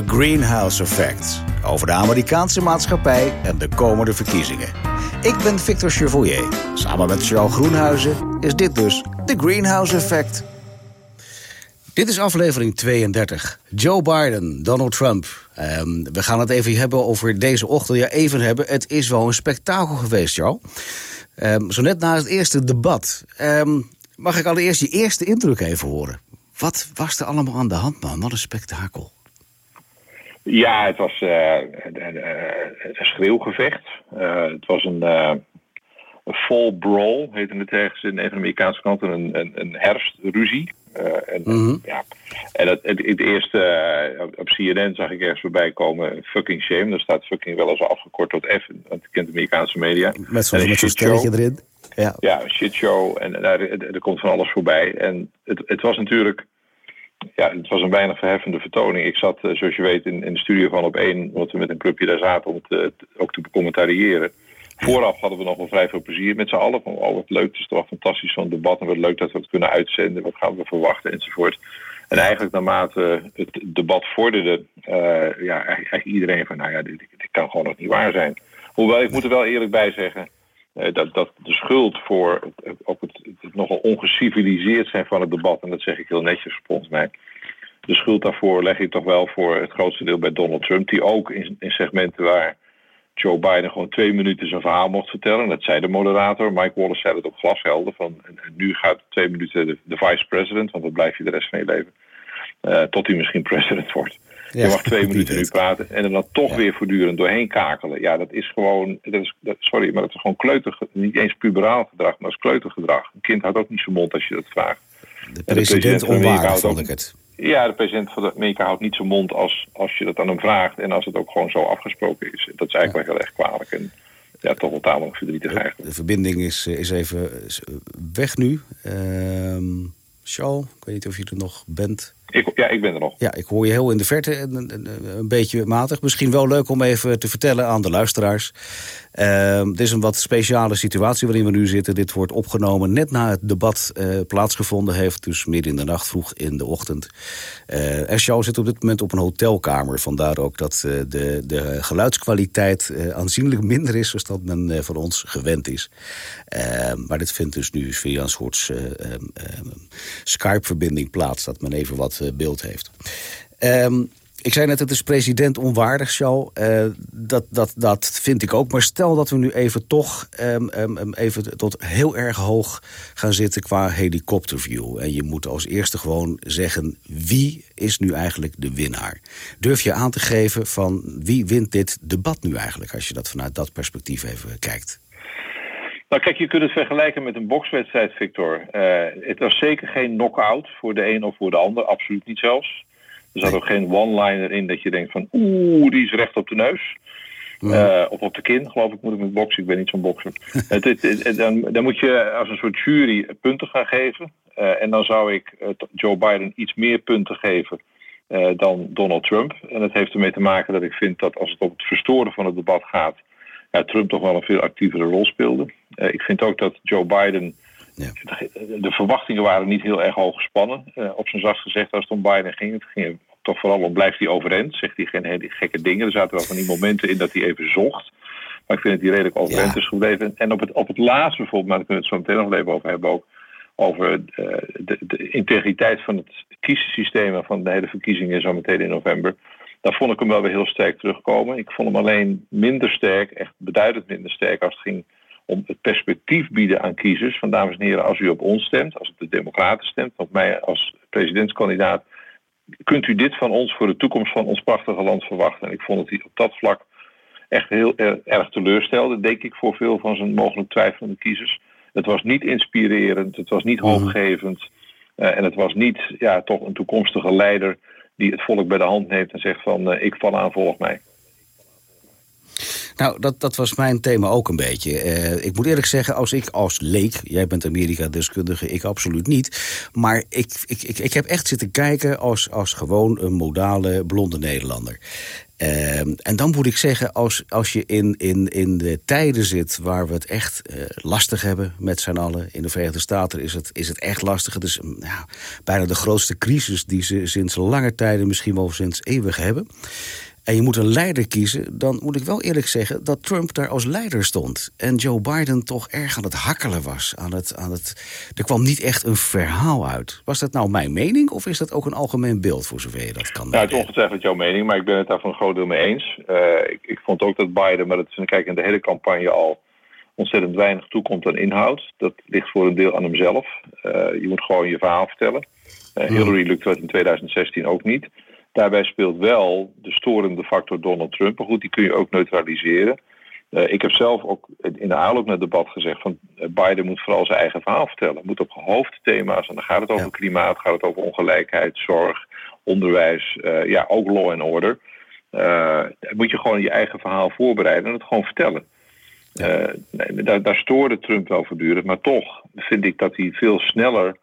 The Greenhouse Effect. Over de Amerikaanse maatschappij en de komende verkiezingen. Ik ben Victor Chevoyer. Samen met Charles Groenhuizen is dit dus The Greenhouse Effect. Dit is aflevering 32. Joe Biden, Donald Trump. Um, we gaan het even hebben over deze ochtend. Ja, even hebben. Het is wel een spektakel geweest, Charles. Um, zo net na het eerste debat. Um, mag ik allereerst je eerste indruk even horen? Wat was er allemaal aan de hand, man? Wat een spektakel. Ja, het was uh, een, een schreeuwgevecht. Uh, het was een, uh, een fall brawl, heette het ergens in een van de Amerikaanse kanten. Een, een, een herfstruzie. en, mm -hmm. ja. en het, het, het eerste, op CNN zag ik ergens voorbij komen, fucking shame. Daar staat fucking wel eens afgekort tot F, want ik kent de Amerikaanse media. Met zo'n zo erin. Ja, ja shitshow. En daar, er komt van alles voorbij. En het, het was natuurlijk ja, het was een weinig verheffende vertoning. Ik zat, zoals je weet, in, in de studio van op één, wat we met een clubje daar zaten om het uh, ook te becommentariëren. Vooraf hadden we nog wel vrij veel plezier met z'n allen. Van, oh, wat leuk, het is toch fantastisch zo'n debat. En wat leuk dat we het kunnen uitzenden. Wat gaan we verwachten enzovoort. En eigenlijk naarmate het debat vorderde, uh, ja, eigenlijk iedereen van, nou ja, dit, kan gewoon nog niet waar zijn. Hoewel, ik moet er wel eerlijk bij zeggen, dat, dat de schuld voor het, ook het, het, nogal ongeciviliseerd zijn van het debat, en dat zeg ik heel netjes volgens mij, de schuld daarvoor leg ik toch wel voor het grootste deel bij Donald Trump, die ook in, in segmenten waar Joe Biden gewoon twee minuten zijn verhaal mocht vertellen, dat zei de moderator, Mike Wallace zei het op glashelder, van en, nu gaat twee minuten de, de vice-president, want dat blijf je de rest van je leven, uh, tot hij misschien president wordt. Je mag twee minuten nu praten en er dan toch weer voortdurend doorheen kakelen. Ja, dat is gewoon, dat is, dat, sorry, maar dat is gewoon kleuter, niet eens puberaal gedrag, maar dat is kleutergedrag. Een kind houdt ook niet zijn mond als je dat vraagt. De president, de president onwaardig, vond ik het. Ja, de president van Amerika houdt niet zijn mond als, als je dat aan hem vraagt en als het ook gewoon zo afgesproken is. Dat is eigenlijk ja. wel heel erg kwalijk en ja, toch wel tamelijk verdrietig eigenlijk. De verbinding is, is even weg nu. Uh, Charles, ik weet niet of je er nog bent. Ik, ja, ik ben er nog. Ja, ik hoor je heel in de verte, een, een, een beetje matig. Misschien wel leuk om even te vertellen aan de luisteraars. Uh, dit is een wat speciale situatie waarin we nu zitten. Dit wordt opgenomen net na het debat uh, plaatsgevonden heeft. Dus midden in de nacht, vroeg in de ochtend. Uh, Escho zit op dit moment op een hotelkamer. Vandaar ook dat de, de geluidskwaliteit aanzienlijk minder is... dan dat men van ons gewend is. Ehm, maar dit vindt dus nu via een soort Skype-verbinding plaats... dat men even wat beeld heeft. Um, ik zei net, het is president onwaardig, Charles. Uh, dat, dat, dat vind ik ook. Maar stel dat we nu even toch um, um, even tot heel erg hoog gaan zitten qua helikopterview. En je moet als eerste gewoon zeggen, wie is nu eigenlijk de winnaar? Durf je aan te geven van wie wint dit debat nu eigenlijk... als je dat vanuit dat perspectief even kijkt? Nou kijk, je kunt het vergelijken met een bokswedstrijd, Victor. Uh, het was zeker geen knock-out voor de een of voor de ander. Absoluut niet zelfs. Er zat ook geen one-liner in dat je denkt van... oeh, die is recht op de neus. Uh, of op de kin, geloof ik, moet ik met boksen. Ik ben niet zo'n bokser. het, het, het, dan, dan, moet je als een soort jury punten gaan geven. Uh, en dan zou ik Joe Biden iets meer punten geven dan Donald Trump. En dat heeft ermee te maken dat ik vind dat als het op het verstoren van het debat gaat... Ja, Trump toch wel een veel actievere rol speelde. ik vind ook dat Joe Biden... Ja. De verwachtingen waren niet heel erg hoog gespannen. Uh, op zijn zacht gezegd, als het om Biden ging, het ging toch vooral om blijft hij overeind. Zegt hij geen hele gekke dingen. Er zaten wel van die momenten in dat hij even zocht. Maar ik vind dat hij redelijk overeind ja. is gebleven. En op het, op het laatst bijvoorbeeld, maar daar kunnen we het zo meteen nog even over hebben ook. Over uh, de, de, integriteit van het kiezensysteem en van de hele verkiezingen zo meteen in november. Daar vond ik hem wel weer heel sterk terugkomen. Ik vond hem alleen minder sterk, echt beduidend minder sterk als het ging om het perspectief bieden aan kiezers. Van dames en heren, als u op ons stemt, als het de Democraten stemt, op mij als presidentskandidaat, kunt u dit van ons voor de toekomst van ons prachtige land verwachten? En ik vond dat hij op dat vlak echt heel erg teleurstelde, denk ik, voor veel van zijn mogelijk twijfelende kiezers. Het was niet inspirerend, het was niet hoopgevend. Uh, en het was niet ja, toch een toekomstige leider die het volk bij de hand neemt en zegt van uh, ik val aan, volg mij. Nou, dat, dat was mijn thema ook een beetje. Uh, ik moet eerlijk zeggen, als ik als leek... jij bent Amerika-deskundige, ik absoluut niet... maar ik, ik, ik, ik heb echt zitten kijken als, als gewoon een modale blonde Nederlander. Ehm, en dan moet ik zeggen, als, als je in, in, in de tijden zit waar we het echt uh, lastig hebben met z'n allen. In de Verenigde Staten is het, is het echt lastig. Het is ja, bijna de grootste crisis die ze sinds lange tijden, misschien wel sinds eeuwig hebben en je moet een leider kiezen... dan moet ik wel eerlijk zeggen dat Trump daar als leider stond. En Joe Biden toch erg aan het hakkelen was. Aan het, aan het, er kwam niet echt een verhaal uit. Was dat nou mijn mening of is dat ook een algemeen beeld... voor zover je dat kan Ja, het is ongetwijfeld jouw mening, maar ik ben het daar van een groot deel mee eens. Uh, ik, ik, vond ook dat Biden, maar dat is kijk, in de hele campagne al ontzettend weinig toekomt aan inhoud. Dat ligt voor een deel aan hemzelf. Uh, je moet gewoon je verhaal vertellen. Uh, Hillary lukte dat in 2016 ook niet. Daarbij speelt wel de storende factor Donald Trump. Maar goed, die kun je ook neutraliseren. Uh, ik heb zelf ook in de aanloop naar het debat gezegd van uh, Biden moet vooral zijn eigen verhaal vertellen. Moet op hoofdthema's, en dan gaat het over ja. klimaat, gaat het over ongelijkheid, zorg, onderwijs, uh, ja, ook law and order. moet je gewoon je eigen verhaal voorbereiden en het gewoon vertellen. Ja. Nee, daar, daar stoorde Trump wel voortdurend, maar toch vind ik dat hij veel sneller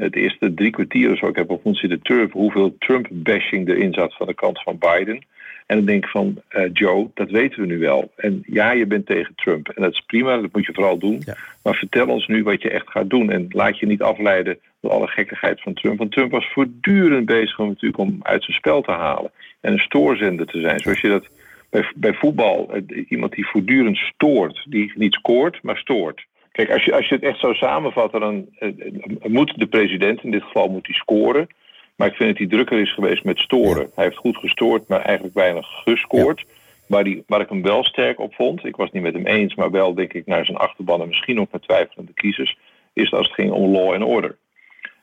het eerste drie kwartier of zo, ik heb op ons zitten turven hoeveel Trump-bashing erin zat van de kant van Biden. En dan denk ik van, uh, Joe, dat weten we nu wel. En ja, je bent tegen Trump. En dat is prima, dat moet je vooral doen. Ja. Maar vertel ons nu wat je echt gaat doen. En laat je niet afleiden door alle gekkigheid van Trump. Want Trump was voortdurend bezig om, natuurlijk om uit zijn spel te halen. En een stoorzender te zijn. Zoals je dat bij, bij voetbal, iemand die voortdurend stoort. Die niet scoort, maar stoort. Kijk, als je, als je het echt zou samenvatten, dan uh, moet de president, in dit geval moet hij scoren. Maar ik vind dat hij drukker is geweest met storen. Ja. Hij heeft goed gestoord, maar eigenlijk weinig gescoord. Ja. Waar, die, waar ik hem wel sterk op vond, ik was het niet met hem eens, maar wel denk ik naar zijn achterban en misschien ook met twijfelende kiezers, is als het ging om law and order.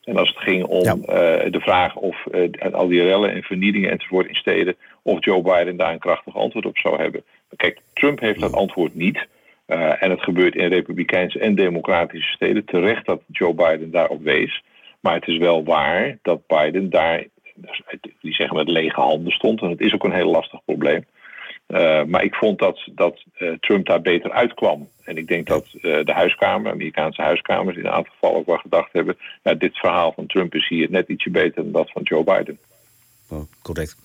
En als het ging om ja. uh, de vraag of uh, al die rellen en vernielingen enzovoort in steden, of Joe Biden daar een krachtig antwoord op zou hebben. Kijk, Trump heeft dat antwoord niet. Uh, en het gebeurt in republikeinse en democratische steden. Terecht dat Joe Biden daarop wees. Maar het is wel waar dat Biden daar, die zeggen met lege handen stond. En het is ook een heel lastig probleem. Uh, maar ik vond dat, dat uh, Trump daar beter uitkwam. En ik denk dat de huiskamer, Amerikaanse huiskamers, in een aantal gevallen ook wel gedacht hebben. Nou, dit verhaal van Trump is hier net ietsje beter dan dat van Joe Biden. Oh, correct.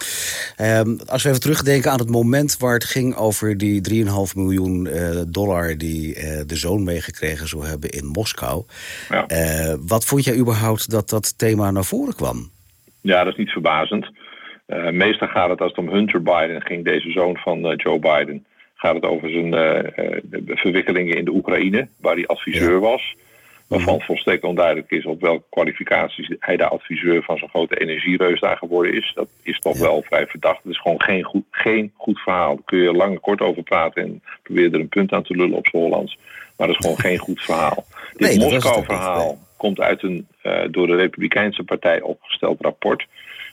Um, als we even terugdenken aan het moment waar het ging over die 3,5 miljoen uh, dollar die uh, de zoon meegekregen zou hebben in Moskou. Ja. Uh, wat vond jij überhaupt dat dat thema naar voren kwam? Ja, dat is niet verbazend. meestal gaat het als het om Hunter Biden ging, deze zoon van Joe Biden, gaat het over zijn verwikkelingen in de Oekraïne, waar hij adviseur ja. was waarvan volstrekt onduidelijk is op welke kwalificaties hij de adviseur van zo'n grote energiereus daar geworden is. Dat is toch ja. wel vrij verdacht. Het is gewoon geen goed, geen goed verhaal. Daar kun je lang en kort over praten en probeer er een punt aan te lullen op z'n Hollands. Maar dat is gewoon geen goed verhaal. Nee, Dit Moskou-verhaal nee. komt uit een uh, door de Republikeinse Partij opgesteld rapport.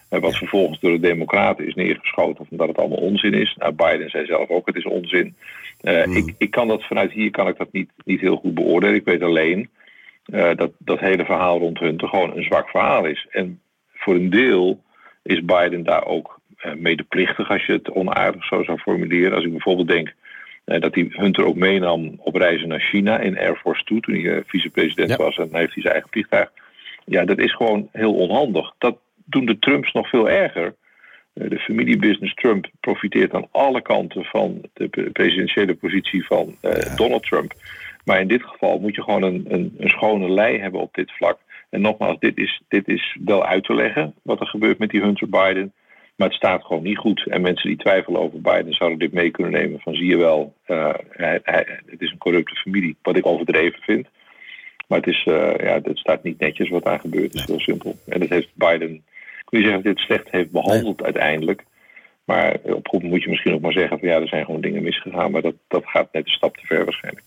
Uh, wat ja. vervolgens door de Democraten is neergeschoten, omdat het allemaal onzin is. Nou, Biden zei zelf ook: het is onzin. Uh, mm. ik, ik kan dat vanuit hier kan ik dat niet, niet heel goed beoordelen. Ik weet alleen uh, dat dat hele verhaal rond Hunter gewoon een zwak verhaal is. En voor een deel is Biden daar ook uh, medeplichtig, als je het onaardig zo zou formuleren. Als ik bijvoorbeeld denk uh, dat hij Hunter ook meenam op reizen naar China in Air Force Two, toen hij vicepresident ja. was en heeft hij zijn eigen vliegtuig. Ja, dat is gewoon heel onhandig. Dat doen de Trumps nog veel erger. De familiebusiness Trump profiteert aan alle kanten van de presidentiële positie van ja. Donald Trump. Maar in dit geval moet je gewoon een, een, een schone lei hebben op dit vlak. En nogmaals, dit is, dit is wel uit te leggen wat er gebeurt met die Hunter Biden. Maar het staat gewoon niet goed. En mensen die twijfelen over Biden zouden dit mee kunnen nemen van zie je wel, uh, hij, hij, het is een corrupte familie. Wat ik overdreven vind. Maar het, is, uh, ja, het staat niet netjes wat daar gebeurt. Het is heel simpel. En dat heeft Biden, ik wil niet zeggen dat dit slecht heeft behandeld nee. uiteindelijk. Maar op goed moet je misschien ook maar zeggen van ja, er zijn gewoon dingen misgegaan. Maar dat, dat gaat net een stap te ver waarschijnlijk.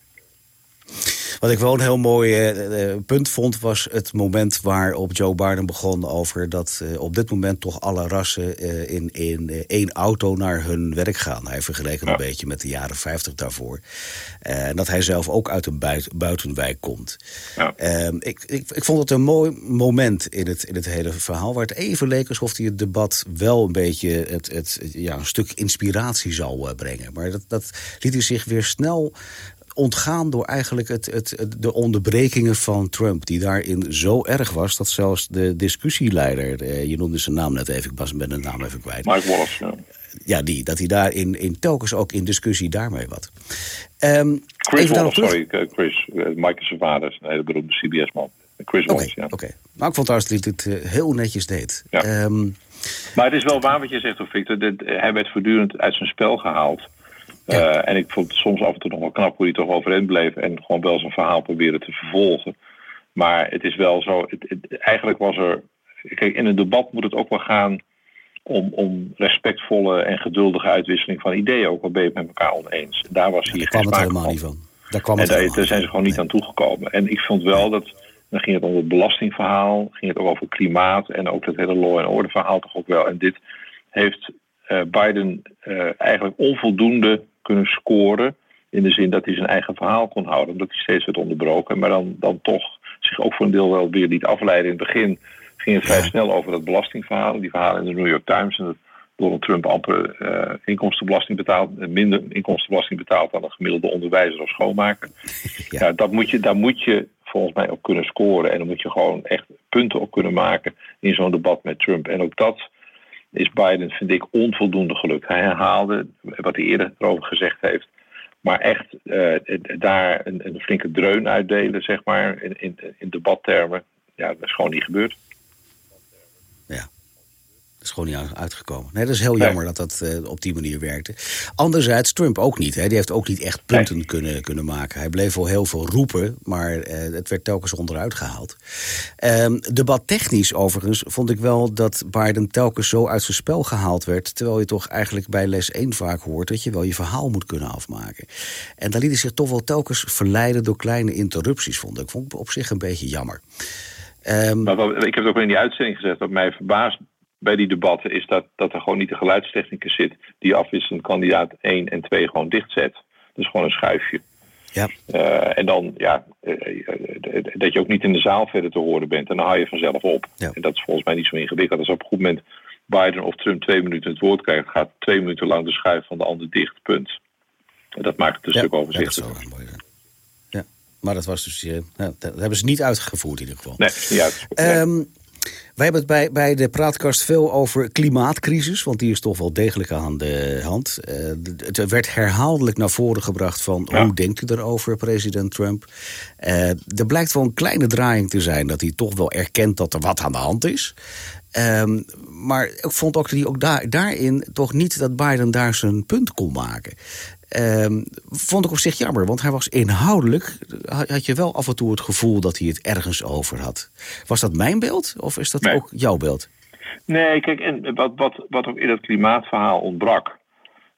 Wat ik wel een heel mooi uh, punt vond, was het moment waarop Joe Biden begon over dat uh, op dit moment toch alle rassen uh, in, in één auto naar hun werk gaan. Hij vergeleek het ja. een beetje met de jaren 50 daarvoor. En dat hij zelf ook uit een buit, buitenwijk komt. Ja. Ehm, ik, ik, ik vond het een mooi moment in het, in het hele verhaal, waar het even leek alsof hij het debat wel een beetje het, het, ja, een stuk inspiratie zou brengen. Maar dat, dat liet hij zich weer snel ontgaan door eigenlijk het, het, de onderbrekingen van Trump... die daarin zo erg was dat zelfs de discussieleider... Eh, je noemde zijn naam net even, ik ben de naam even kwijt. Mike Wallace, ja. Ja, die, dat hij daar in, in telkens ook in discussie daarmee wat. Um, Chris Wallace, sorry, eh, Chris. Uh, Mike is zijn vader, een hele beroemde CBS-man. Chris Wallace, ja. Oké, maar ik vond trouwens dat hij het heel netjes deed. Ja. Ehm, maar het is wel waar wat je zegt, Victor. hij werd voortdurend uit zijn spel gehaald. Eh, en ik vond het soms af en toe nog wel knap hoe hij toch overeind bleef en gewoon wel zijn verhaal probeerde te vervolgen. Maar het is wel zo, het, eigenlijk was er. Kijk, in een debat moet het ook wel gaan om, om respectvolle en geduldige uitwisseling van ideeën. Ook al ben je het met elkaar oneens. Daar was hier ja, geen kwam het helemaal niet van. Daar kwam het en daar, zijn ze gewoon niet aan toegekomen. En ik vond wel dat. Dan ging het om het belastingverhaal, ging het ook over klimaat en ook dat hele law en order verhaal toch ook wel. En dit heeft uh, Biden uh, eigenlijk onvoldoende kunnen scoren. In de zin dat hij zijn eigen verhaal kon houden, omdat hij steeds werd onderbroken. Maar dan, dan toch zich ook voor een deel wel weer liet afleiden. In het begin ging het vrij snel over dat belastingverhaal. Die verhalen in de New York Times. En dat Donald Trump amper uh, inkomstenbelasting betaalt, eh, minder inkomstenbelasting betaalt dan een gemiddelde onderwijzer of schoonmaker. Ja. dat moet je, daar moet je volgens mij op kunnen scoren. En dan moet je gewoon echt punten op kunnen maken in zo'n debat met Trump. En ook dat is Biden, vind ik, onvoldoende gelukt. Hij herhaalde wat hij eerder erover gezegd heeft. Maar echt uh, daar een, een, flinke dreun uitdelen, zeg maar, in, in, in debattermen. Ja, dat is gewoon niet gebeurd is gewoon niet uitgekomen. Nee, dat is heel jammer dat dat uh, op die manier werkte. Anderzijds, Trump ook niet. Hè. Die heeft ook niet echt punten kunnen, kunnen maken. Hij bleef wel heel veel roepen, maar uh, het werd telkens onderuit gehaald. Um, debat technisch overigens vond ik wel dat Biden telkens zo uit zijn spel gehaald werd... terwijl je toch eigenlijk bij les 1 vaak hoort... dat je wel je verhaal moet kunnen afmaken. En daar liet hij zich toch wel telkens verleiden door kleine interrupties, vond ik. Vond ik op zich een beetje jammer. Um, maar, ik heb het ook in die uitzending gezegd dat mij verbaast bij die debatten is dat, dat er gewoon niet de geluidstechnicus zit die afwisselend kandidaat 1 en 2 gewoon dichtzet. Dus gewoon een schuifje. Ja. Uh, en dan, ja, uh, dat je ook niet in de zaal verder te horen bent. En dan haal je vanzelf op. Ja. En dat is volgens mij niet zo ingewikkeld. Als op een goed moment Biden of Trump twee minuten het woord krijgt, gaat twee minuten lang de schuif van de ander dicht. Punt. En dat maakt het een ja, stuk overzichtelijker. Ja, maar dat was dus. Uh, dat hebben ze niet uitgevoerd in ieder geval. Nee, niet uitgevoerd. Um, wij hebben het bij, bij de praatkast veel over klimaatcrisis, want die is toch wel degelijk aan de hand. Uh, het werd herhaaldelijk naar voren gebracht van ja. hoe denkt u erover, president Trump? Uh, er blijkt wel een kleine draaiing te zijn dat hij toch wel erkent dat er wat aan de hand is. Um, maar ik vond ook dat hij ook daar, daarin toch niet dat Biden daar zijn punt kon maken. Um, vond ik op zich jammer, want hij was inhoudelijk... had je wel af en toe het gevoel dat hij het ergens over had. Was dat mijn beeld of is dat nee. ook jouw beeld? Nee, kijk, en wat, wat, wat ook in dat klimaatverhaal ontbrak...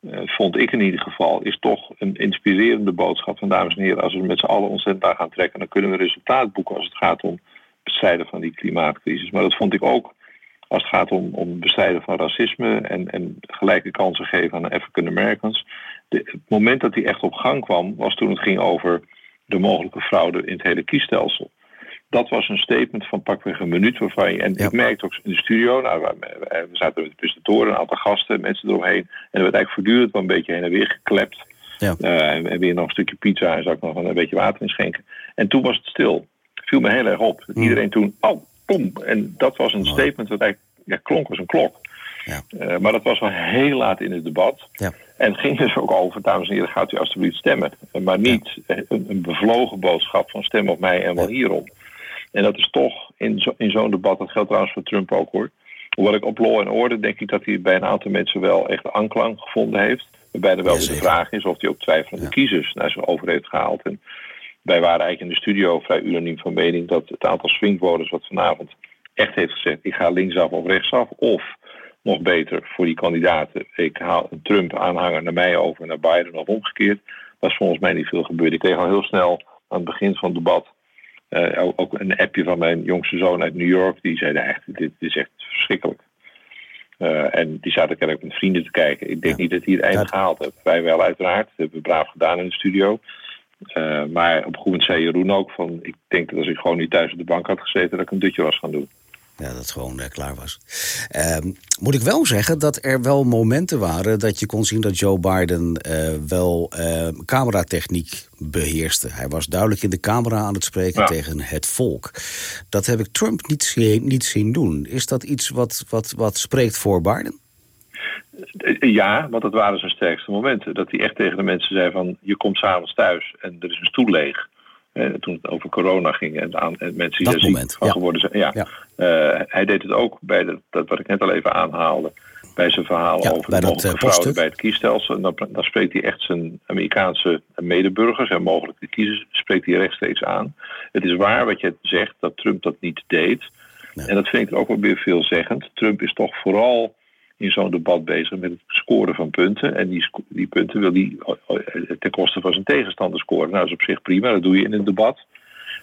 Uh, vond ik in ieder geval, is toch een inspirerende boodschap van dames en heren. Als we met z'n allen ontzettend aan gaan trekken, dan kunnen we resultaat boeken als het gaat om bestrijden van die klimaatcrisis. Maar dat vond ik ook als het gaat om, om bestrijden van racisme en, en gelijke kansen geven aan African Americans. De, het moment dat die echt op gang kwam, was toen het ging over de mogelijke fraude in het hele kiesstelsel. Dat was een statement van pakweg een minuut waarvan je. En ja. ik merkte ook in de studio, nou, we, zaten met de presentatoren, een aantal gasten, mensen eromheen. En er werd eigenlijk voortdurend wel een beetje heen en weer geklept. Ja. Uh, en, weer nog een stukje pizza en zou ik nog een beetje water inschenken. En toen was het stil. viel me heel erg op. Mm. Iedereen toen, oh, pom. En dat was een statement dat eigenlijk ja, klonk als een klok. Ja. Uh, maar dat was wel heel laat in het debat. Ja. En ging dus ook over, dames en heren, gaat u alstublieft stemmen. Maar niet ja. een, een, bevlogen boodschap van stem op mij en wel hierom. En dat is toch in, zo, in zo'n debat, dat geldt trouwens voor Trump ook hoor. Hoewel ik op law en orde denk ik dat hij bij een aantal mensen wel echt aanklank gevonden heeft. Waarbij er wel de vraag is of hij ook twijfelende kiezers naar zich over heeft gehaald. En wij waren eigenlijk in de studio vrij unaniem van mening dat het aantal swingvoters wat vanavond echt heeft gezegd: ik ga linksaf of rechtsaf. Of nog beter voor die kandidaten: ik haal een Trump-aanhanger naar mij over naar Biden of omgekeerd. Dat is volgens mij niet veel gebeurd. Ik kreeg al heel snel aan het begin van het debat uh, ook een appje van mijn jongste zoon uit New York. Die zei: echt, dit, dit is echt verschrikkelijk. Uh, en die zaten kennelijk met vrienden te kijken. Ik denk ja. niet dat hij het einde ja. gehaald heeft. Wij wel, uiteraard. Dat hebben we braaf gedaan in de studio. Uh, maar op een goed moment zei Jeroen ook van... ik denk dat als ik gewoon niet thuis op de bank had gezeten... dat ik een dutje was gaan doen. Ja, dat het gewoon uh, klaar was. Uh, moet ik wel zeggen dat er wel momenten waren dat je kon zien dat Joe Biden uh, wel uh, cameratechniek beheerste. Hij was duidelijk in de camera aan het spreken ja. tegen het volk. Dat heb ik Trump niet, zien, niet zien doen. Is dat iets wat, wat, wat spreekt voor Biden? Ja, want dat waren zijn sterkste momenten. Dat hij echt tegen de mensen zei van... je komt s'avonds thuis en er is een stoel leeg. Eh, toen het over corona ging en, aan, en mensen die dat er moment, ziek van ja. geworden zijn. Ja. ja. Uh, hij deed het ook bij de, dat wat ik net al even aanhaalde. Bij zijn verhaal ja, over bij de dat, mogelijke uh, fraude bij het kiesstelsel. En dan, dan spreekt hij echt zijn Amerikaanse medeburgers en mogelijke kiezers spreekt hij rechtstreeks aan. Het is waar wat je zegt dat Trump dat niet deed. En dat vind ik ook wel weer veelzeggend. Trump is toch vooral in zo'n debat bezig met het scoren van punten. En die, die punten wil hij ten koste van zijn tegenstander scoren. Nou, dat is op zich prima, dat doe je in een debat.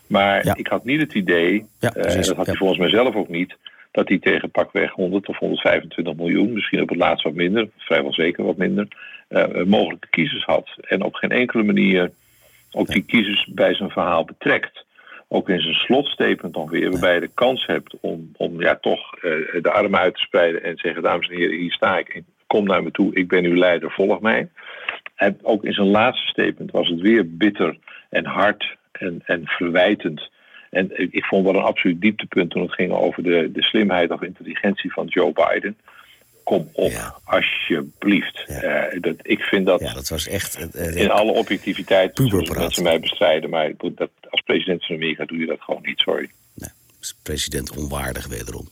Maar Ja. ik had niet het idee, Ja, uh, precies. dat had hij Ja. volgens mij zelf ook niet, dat hij tegen pakweg 100 of 125 miljoen, misschien op het laatst wat minder, vrijwel zeker wat minder, uh, mogelijke kiezers had. En op geen enkele manier ook die kiezers bij zijn verhaal betrekt. Ook in zijn slotstatement nog weer, waarbij je de kans hebt om, om ja, toch uh, de armen uit te spreiden en te zeggen: Dames en heren, hier sta ik. Kom naar me toe, ik ben uw leider, volg mij. En ook in zijn laatste statement was het weer bitter en hard en, en verwijtend. En ik vond wel een absoluut dieptepunt toen het ging over de, de slimheid of intelligentie van Joe Biden. Kom op, Ja. alsjeblieft. Ja. Uh, dat, ik vind dat, Ja, dat was echt... uh, in alle objectiviteit Puberpraat. mensen mij bestrijden. Maar dat, als president van Amerika doe je dat gewoon niet, sorry. president onwaardig wederom.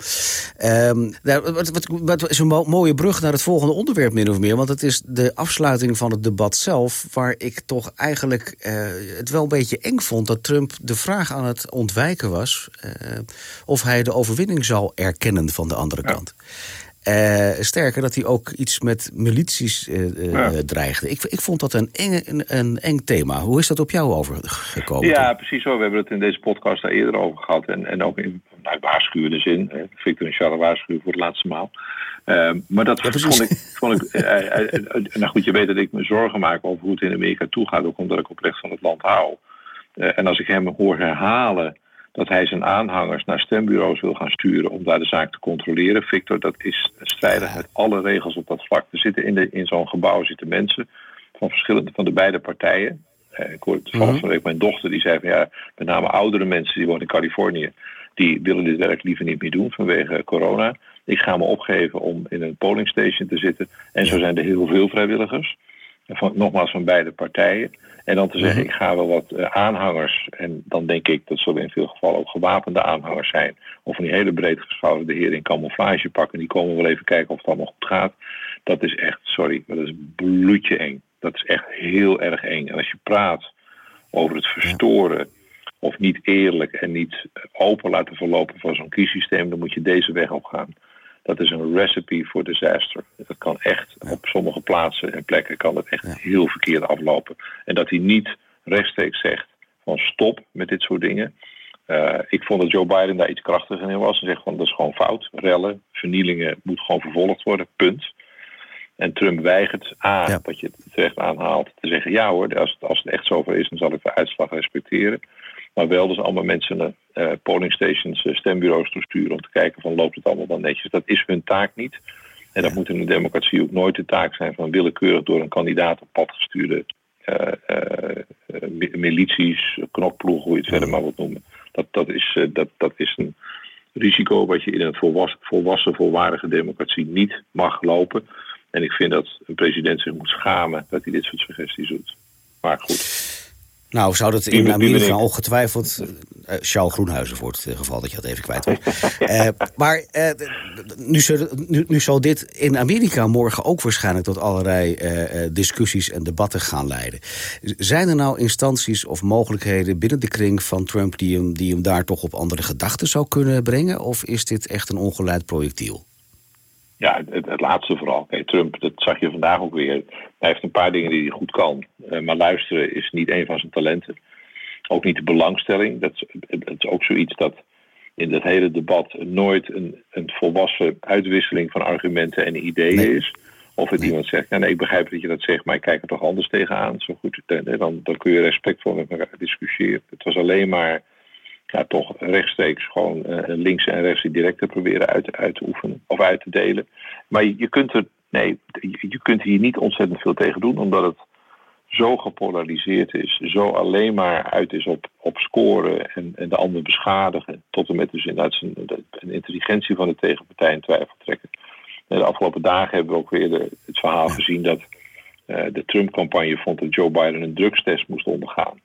Nou, wat, wat, wat is een mo- mooie brug naar het volgende onderwerp, min of meer. Want het is de afsluiting van het debat zelf. Waar ik toch eigenlijk eh, het wel een beetje eng vond dat Trump de vraag aan het ontwijken was. eh, of hij de overwinning zou erkennen van de andere Ja. kant. Eh, sterker dat hij ook iets met milities eh, eh, Ja. dreigde. Ik, ik vond dat een, enge, een, een eng thema. Hoe is dat op jou overgekomen? Ja, precies zo. We hebben het in deze podcast daar eerder over gehad. En, en ook in nou, waarschuwende zin. Victor en Charles waarschuwen voor de laatste maal. Ehm, maar dat Ja, vond ik. Vond ik nou goed, je weet dat ik me zorgen maak over hoe het in Amerika toegaat. Ook omdat ik oprecht van het land hou. En als ik hem hoor herhalen dat hij zijn aanhangers naar stembureaus wil gaan sturen om daar de zaak te controleren. Victor, dat is strijdig met alle regels op dat vlak. Er zitten in, de, in zo'n gebouw zitten mensen van verschillende van de beide partijen. Eh, ik hoorde toevallig van de week mijn dochter die zei van ja, met name oudere mensen die wonen in Californië, die willen dit werk liever niet meer doen vanwege corona. Ik ga me opgeven om in een polling station te zitten. En zo zijn er heel veel vrijwilligers. Van, nogmaals van beide partijen. En dan te zeggen, ik ga wel wat uh, aanhangers. En dan denk ik, dat zullen in veel gevallen ook gewapende aanhangers zijn. Of die hele breed geschouderde heren in camouflage pakken. Die komen wel even kijken of het allemaal goed gaat. Dat is echt, sorry, maar dat is bloedje eng. Dat is echt heel erg eng. En als je praat over het verstoren of niet eerlijk en niet open laten verlopen van zo'n kiessysteem, dan moet je deze weg op gaan. Dat is een recipe voor disaster. Dat kan echt ja. op sommige plaatsen en plekken kan het echt ja. heel verkeerd aflopen. En dat hij niet rechtstreeks zegt van stop met dit soort dingen. Uh, ik vond dat Joe Biden daar iets krachtiger in was. En zegt van dat is gewoon fout. Rellen, vernielingen moet gewoon vervolgd worden. Punt. En Trump weigert A, ja. wat je terecht aanhaalt, te zeggen ja hoor, als het, als het echt zover is, dan zal ik de uitslag respecteren. Maar wel dus allemaal mensen naar uh, polling stations, uh, stembureaus toesturen om te kijken van loopt het allemaal dan netjes. Dat is hun taak niet. En dat moet in een democratie ook nooit de taak zijn van willekeurig door een kandidaat op pad gestuurde uh, milities, knokploegen, hoe je het verder maar wilt noemen. Dat, dat, is, dat, dat is een risico wat je in een volwassen, volwassen, volwaardige democratie niet mag lopen. En ik vind dat een president zich moet schamen dat hij dit soort suggesties doet. Maar goed. Nou, zou dat in Amerika ongetwijfeld... Uh, Charles Groenhuizen voor het geval dat je dat even kwijt was. uh, maar uh, nu, nu, nu, zal dit in Amerika morgen ook waarschijnlijk... tot allerlei discussies en debatten gaan leiden. Zijn er nou instanties of mogelijkheden binnen de kring van Trump... die hem, die hem daar toch op andere gedachten zou kunnen brengen? Of is dit echt een ongeleid projectiel? Ja, het, het, laatste vooral. Kijk, Trump, dat zag je vandaag ook weer. Hij heeft een paar dingen die hij goed kan. Uh, maar luisteren is niet een van zijn talenten. Ook niet de belangstelling. Dat, dat is ook zoiets dat in dat hele debat nooit een, een volwassen uitwisseling van argumenten en ideeën nee. is. Of het nee. iemand zegt, nee, ik begrijp dat je dat zegt, maar ik kijk er toch anders tegenaan. Zo goed, dan, dan kun je respectvol met elkaar discussiëren. Het was alleen maar ja, toch rechtstreeks gewoon links en rechts die directe proberen uit, uit te oefenen of uit te delen. Maar je, je kunt er, nee, je kunt hier niet ontzettend veel tegen doen, omdat het zo gepolariseerd is, zo alleen maar uit is op, op scoren en, en de ander beschadigen, tot en met dus inderdaad zijn, de, de intelligentie van de tegenpartij in twijfel trekken. De afgelopen dagen hebben we ook weer de, het verhaal gezien dat uh, de Trump-campagne vond dat Joe Biden een drugstest moest ondergaan.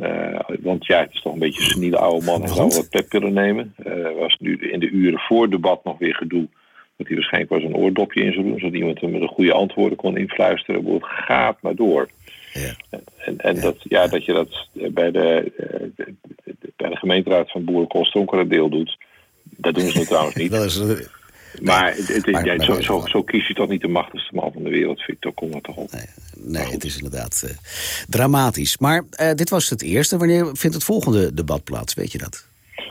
Uh, want ja, het is toch een beetje een seniele oude man en zou wat pepillen nemen. Uh, was nu in de uren voor het debat nog weer gedoe dat hij waarschijnlijk wel zijn oordopje in zou doen, zodat iemand hem met een goede antwoorden kon influisteren. Het gaat maar door. Ja. En, en Dat, ja, dat je dat bij de, bij de gemeenteraad van Boerenkosten ook een deel doet, dat doen ze nu trouwens niet. Dat is, maar, het, het, ja, zo, zo, zo, kies je toch niet de machtigste man van de wereld, Victor. Kom maar toch op. Nee, nee het is inderdaad uh, dramatisch. Maar uh, dit was het eerste. Wanneer vindt het volgende debat plaats? Weet je dat?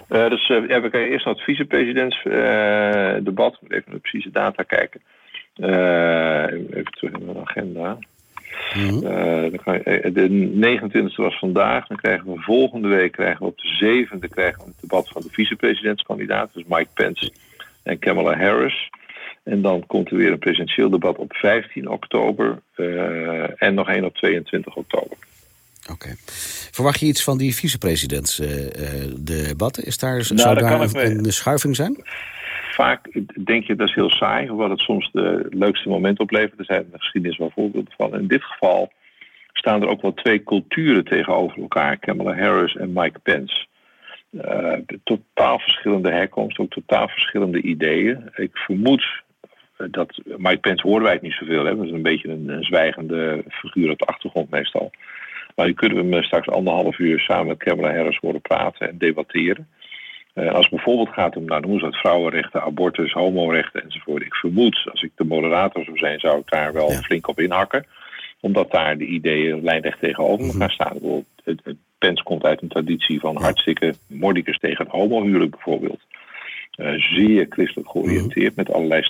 Uh, dus uh, ja, we gaan eerst naar het vicepresidentsdebat. Uh, even naar de precieze data kijken. even terug naar de agenda. Mm -hmm. de 29e was vandaag. Dan krijgen we volgende week krijgen we op de 7e krijgen we het debat van de vicepresidentskandidaat. Dus Mike Pence en Kamala Harris. En dan komt er weer een presidentieel debat op 15 oktober. en nog één op 22 oktober. Oké. Verwacht je iets van die vicepresidentsdebatten? Uh, Is daar, nou, zou daar een, een schuiving zijn? Vaak denk je dat is heel saai, hoewel het soms de leukste moment oplevert. Er zijn in de geschiedenis wel voorbeelden van. In dit geval staan er ook wel twee culturen tegenover elkaar. Kamala Harris en Mike Pence. Uh, totaal verschillende herkomst, ook totaal verschillende ideeën. Ik vermoed dat Mike Pence horen wij het niet zoveel. Hè? Dat is een beetje een, een zwijgende figuur op de achtergrond meestal. Maar nu kunnen we hem straks anderhalf uur samen met Kamala Harris horen praten en debatteren. Uh, als het bijvoorbeeld gaat om, nou noemen ze het vrouwenrechten, abortus, homorechten enzovoort. Ik vermoed, als ik de moderator zou zijn, zou ik daar wel ja. flink op inhakken. Omdat daar de ideeën lijnrecht tegenover elkaar mm staan. Het, het Pens komt uit een traditie van hartstikke mordicus tegen het homohuwelijk bijvoorbeeld. Uh, zeer christelijk georiënteerd, met allerlei